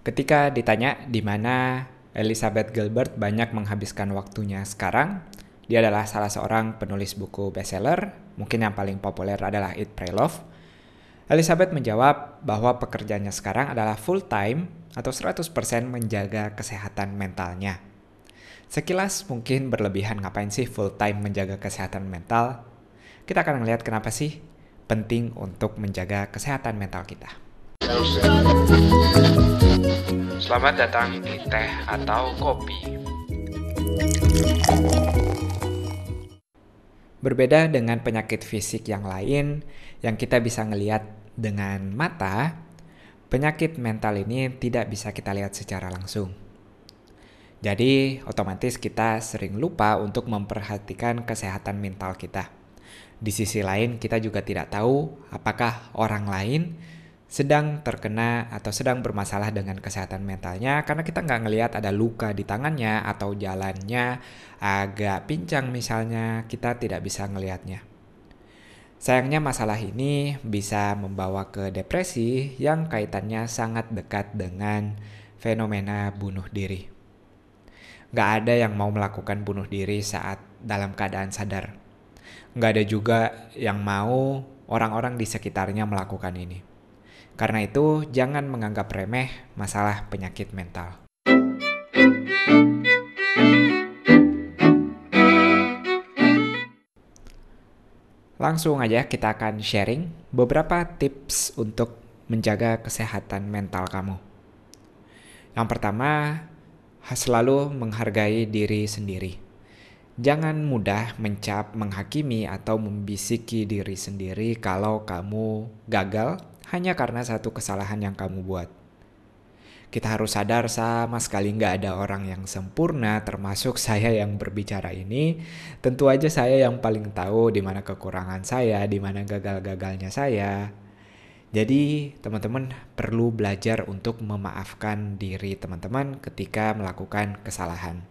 Ketika ditanya di mana Elizabeth Gilbert banyak menghabiskan waktunya sekarang, dia adalah salah seorang penulis buku bestseller, mungkin yang paling populer adalah Eat, Pray, Love. Elizabeth menjawab bahwa pekerjaannya sekarang adalah full time atau 100% menjaga kesehatan mentalnya. Sekilas mungkin berlebihan ngapain sih full time menjaga kesehatan mental? Kita akan melihat kenapa sih penting untuk menjaga kesehatan mental kita. Selamat datang di teh atau kopi. Berbeda dengan penyakit fisik yang lain yang kita bisa ngelihat dengan mata, penyakit mental ini tidak bisa kita lihat secara langsung. Jadi, otomatis kita sering lupa untuk memperhatikan kesehatan mental kita. Di sisi lain, kita juga tidak tahu apakah orang lain sedang terkena atau sedang bermasalah dengan kesehatan mentalnya karena kita nggak ngelihat ada luka di tangannya atau jalannya agak pincang misalnya kita tidak bisa ngelihatnya. Sayangnya masalah ini bisa membawa ke depresi yang kaitannya sangat dekat dengan fenomena bunuh diri. Nggak ada yang mau melakukan bunuh diri saat dalam keadaan sadar. Nggak ada juga yang mau orang-orang di sekitarnya melakukan ini. Karena itu, jangan menganggap remeh masalah penyakit mental. Langsung aja kita akan sharing beberapa tips untuk menjaga kesehatan mental kamu. Yang pertama, selalu menghargai diri sendiri. Jangan mudah mencap, menghakimi, atau membisiki diri sendiri kalau kamu gagal hanya karena satu kesalahan yang kamu buat. Kita harus sadar sama sekali nggak ada orang yang sempurna, termasuk saya yang berbicara ini. Tentu aja saya yang paling tahu di mana kekurangan saya, di mana gagal-gagalnya saya. Jadi teman-teman perlu belajar untuk memaafkan diri teman-teman ketika melakukan kesalahan.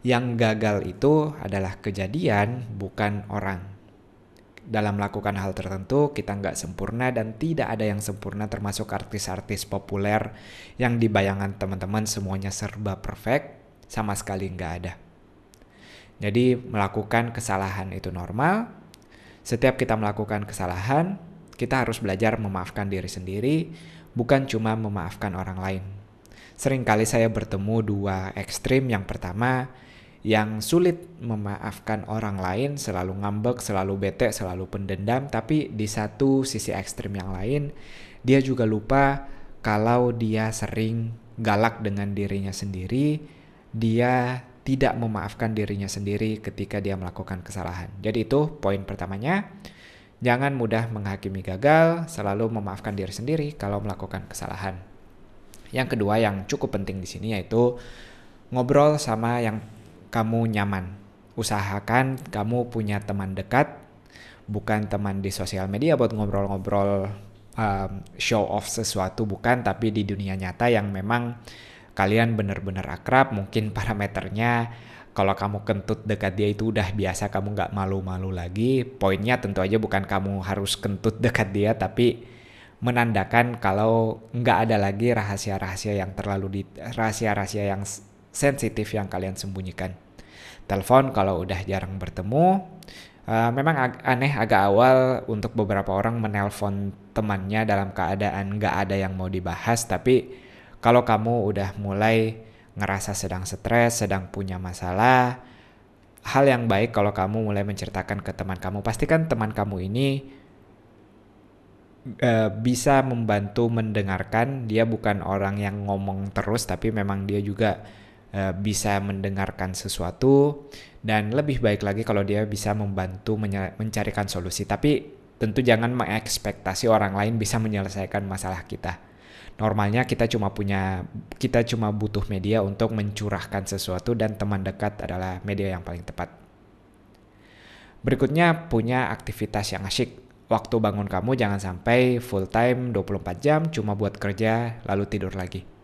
Yang gagal itu adalah kejadian, bukan orang dalam melakukan hal tertentu kita nggak sempurna dan tidak ada yang sempurna termasuk artis-artis populer yang di bayangan teman-teman semuanya serba perfect sama sekali nggak ada. Jadi melakukan kesalahan itu normal. Setiap kita melakukan kesalahan, kita harus belajar memaafkan diri sendiri, bukan cuma memaafkan orang lain. Seringkali saya bertemu dua ekstrim. Yang pertama, yang sulit memaafkan orang lain, selalu ngambek, selalu bete, selalu pendendam, tapi di satu sisi ekstrim yang lain, dia juga lupa kalau dia sering galak dengan dirinya sendiri, dia tidak memaafkan dirinya sendiri ketika dia melakukan kesalahan. Jadi itu poin pertamanya. Jangan mudah menghakimi gagal, selalu memaafkan diri sendiri kalau melakukan kesalahan. Yang kedua yang cukup penting di sini yaitu ngobrol sama yang kamu nyaman. Usahakan kamu punya teman dekat, bukan teman di sosial media buat ngobrol-ngobrol um, show off sesuatu, bukan, tapi di dunia nyata yang memang kalian benar-benar akrab, mungkin parameternya kalau kamu kentut dekat dia itu udah biasa, kamu nggak malu-malu lagi. Poinnya tentu aja bukan kamu harus kentut dekat dia, tapi menandakan kalau nggak ada lagi rahasia-rahasia yang terlalu di rahasia-rahasia yang sensitif yang kalian sembunyikan. Telepon kalau udah jarang bertemu, uh, memang ag aneh agak awal untuk beberapa orang menelpon temannya dalam keadaan nggak ada yang mau dibahas, tapi kalau kamu udah mulai ngerasa sedang stres, sedang punya masalah, hal yang baik kalau kamu mulai menceritakan ke teman kamu. Pastikan teman kamu ini uh, bisa membantu mendengarkan. Dia bukan orang yang ngomong terus, tapi memang dia juga Eh, bisa mendengarkan sesuatu dan lebih baik lagi kalau dia bisa membantu mencarikan solusi. Tapi tentu jangan mengekspektasi orang lain bisa menyelesaikan masalah kita. Normalnya kita cuma punya kita cuma butuh media untuk mencurahkan sesuatu dan teman dekat adalah media yang paling tepat. Berikutnya punya aktivitas yang asyik. Waktu bangun kamu jangan sampai full time 24 jam cuma buat kerja lalu tidur lagi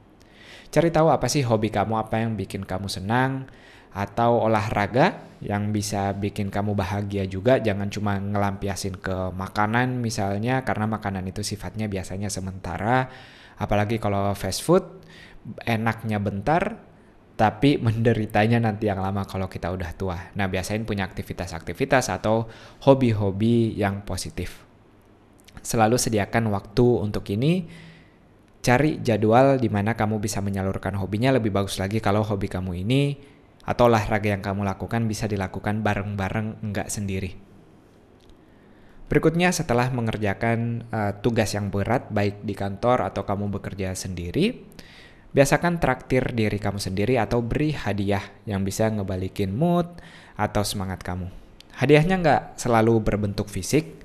Cari tahu apa sih hobi kamu, apa yang bikin kamu senang, atau olahraga yang bisa bikin kamu bahagia juga. Jangan cuma ngelampiasin ke makanan misalnya, karena makanan itu sifatnya biasanya sementara. Apalagi kalau fast food, enaknya bentar, tapi menderitanya nanti yang lama kalau kita udah tua. Nah, biasain punya aktivitas-aktivitas atau hobi-hobi yang positif. Selalu sediakan waktu untuk ini. Cari jadwal di mana kamu bisa menyalurkan hobinya lebih bagus lagi kalau hobi kamu ini atau olahraga yang kamu lakukan bisa dilakukan bareng-bareng enggak sendiri. Berikutnya setelah mengerjakan uh, tugas yang berat baik di kantor atau kamu bekerja sendiri, Biasakan traktir diri kamu sendiri atau beri hadiah yang bisa ngebalikin mood atau semangat kamu. Hadiahnya nggak selalu berbentuk fisik,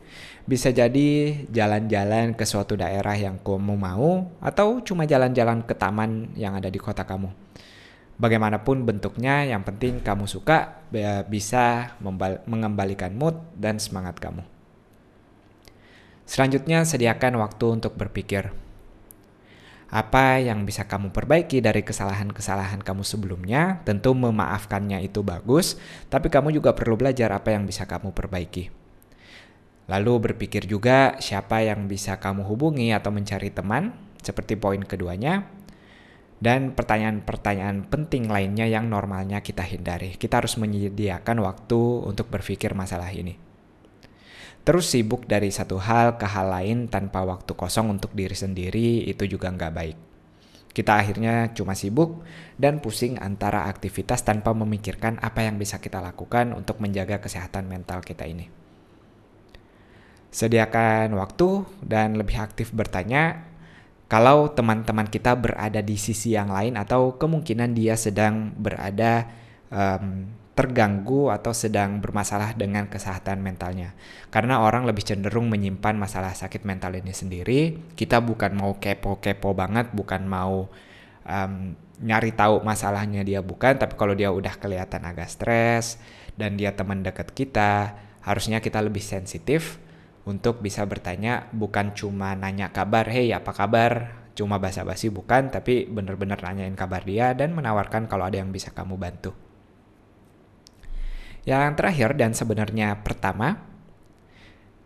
bisa jadi jalan-jalan ke suatu daerah yang kamu mau atau cuma jalan-jalan ke taman yang ada di kota kamu. Bagaimanapun bentuknya, yang penting kamu suka bisa mengembalikan mood dan semangat kamu. Selanjutnya, sediakan waktu untuk berpikir apa yang bisa kamu perbaiki dari kesalahan-kesalahan kamu sebelumnya. Tentu memaafkannya itu bagus, tapi kamu juga perlu belajar apa yang bisa kamu perbaiki. Lalu berpikir juga siapa yang bisa kamu hubungi atau mencari teman, seperti poin keduanya. Dan pertanyaan-pertanyaan penting lainnya yang normalnya kita hindari. Kita harus menyediakan waktu untuk berpikir masalah ini. Terus sibuk dari satu hal ke hal lain tanpa waktu kosong untuk diri sendiri itu juga nggak baik. Kita akhirnya cuma sibuk dan pusing antara aktivitas tanpa memikirkan apa yang bisa kita lakukan untuk menjaga kesehatan mental kita ini. Sediakan waktu dan lebih aktif bertanya kalau teman-teman kita berada di sisi yang lain atau kemungkinan dia sedang berada um, terganggu atau sedang bermasalah dengan kesehatan mentalnya. Karena orang lebih cenderung menyimpan masalah sakit mental ini sendiri. Kita bukan mau kepo-kepo banget, bukan mau um, nyari tahu masalahnya dia bukan, tapi kalau dia udah kelihatan agak stres dan dia teman dekat kita, harusnya kita lebih sensitif untuk bisa bertanya bukan cuma nanya kabar, "Hey, apa kabar?" Cuma basa-basi bukan, tapi benar-benar nanyain kabar dia dan menawarkan kalau ada yang bisa kamu bantu. Yang terakhir dan sebenarnya pertama,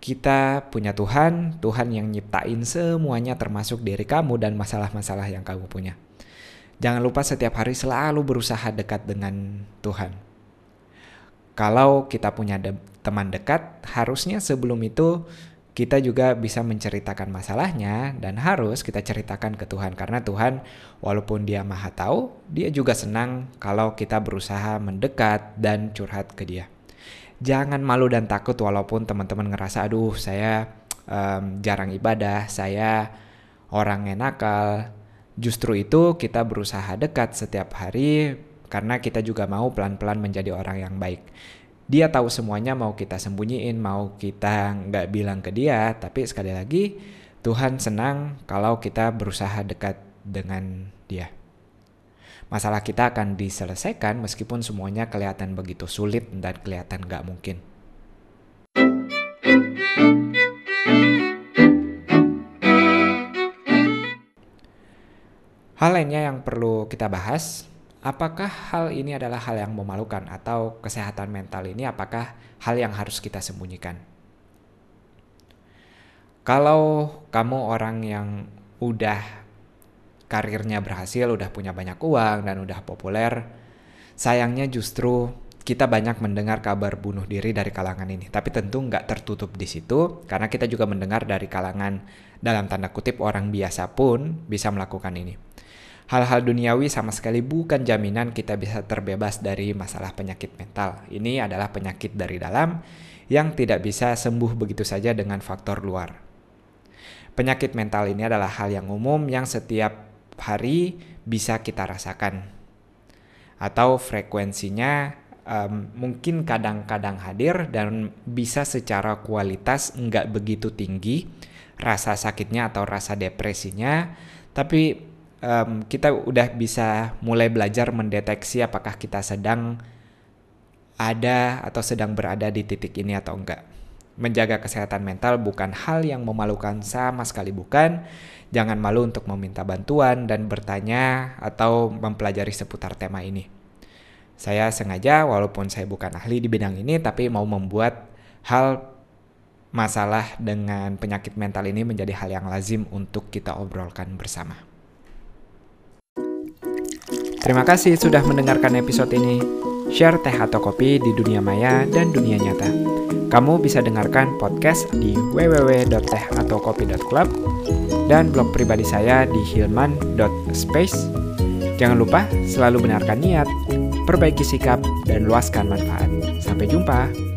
kita punya Tuhan, Tuhan yang nyiptain semuanya termasuk diri kamu dan masalah-masalah yang kamu punya. Jangan lupa setiap hari selalu berusaha dekat dengan Tuhan. Kalau kita punya de teman dekat, harusnya sebelum itu kita juga bisa menceritakan masalahnya dan harus kita ceritakan ke Tuhan karena Tuhan walaupun dia maha tahu, dia juga senang kalau kita berusaha mendekat dan curhat ke dia. Jangan malu dan takut walaupun teman-teman ngerasa aduh saya um, jarang ibadah, saya orang yang nakal. Justru itu kita berusaha dekat setiap hari karena kita juga mau pelan-pelan menjadi orang yang baik dia tahu semuanya mau kita sembunyiin, mau kita nggak bilang ke dia, tapi sekali lagi Tuhan senang kalau kita berusaha dekat dengan dia. Masalah kita akan diselesaikan meskipun semuanya kelihatan begitu sulit dan kelihatan nggak mungkin. Hal lainnya yang perlu kita bahas apakah hal ini adalah hal yang memalukan atau kesehatan mental ini apakah hal yang harus kita sembunyikan? Kalau kamu orang yang udah karirnya berhasil, udah punya banyak uang dan udah populer, sayangnya justru kita banyak mendengar kabar bunuh diri dari kalangan ini. Tapi tentu nggak tertutup di situ, karena kita juga mendengar dari kalangan dalam tanda kutip orang biasa pun bisa melakukan ini. Hal-hal duniawi sama sekali bukan jaminan kita bisa terbebas dari masalah penyakit mental. Ini adalah penyakit dari dalam yang tidak bisa sembuh begitu saja dengan faktor luar. Penyakit mental ini adalah hal yang umum yang setiap hari bisa kita rasakan. Atau frekuensinya um, mungkin kadang-kadang hadir dan bisa secara kualitas nggak begitu tinggi rasa sakitnya atau rasa depresinya, tapi um, kita udah bisa mulai belajar mendeteksi apakah kita sedang ada atau sedang berada di titik ini atau enggak. Menjaga kesehatan mental bukan hal yang memalukan sama sekali bukan. Jangan malu untuk meminta bantuan dan bertanya atau mempelajari seputar tema ini. Saya sengaja walaupun saya bukan ahli di bidang ini tapi mau membuat hal masalah dengan penyakit mental ini menjadi hal yang lazim untuk kita obrolkan bersama. Terima kasih sudah mendengarkan episode ini. Share teh atau kopi di dunia maya dan dunia nyata. Kamu bisa dengarkan podcast di www.tehataukopi.club dan blog pribadi saya di hilman.space. Jangan lupa selalu benarkan niat, perbaiki sikap, dan luaskan manfaat. Sampai jumpa.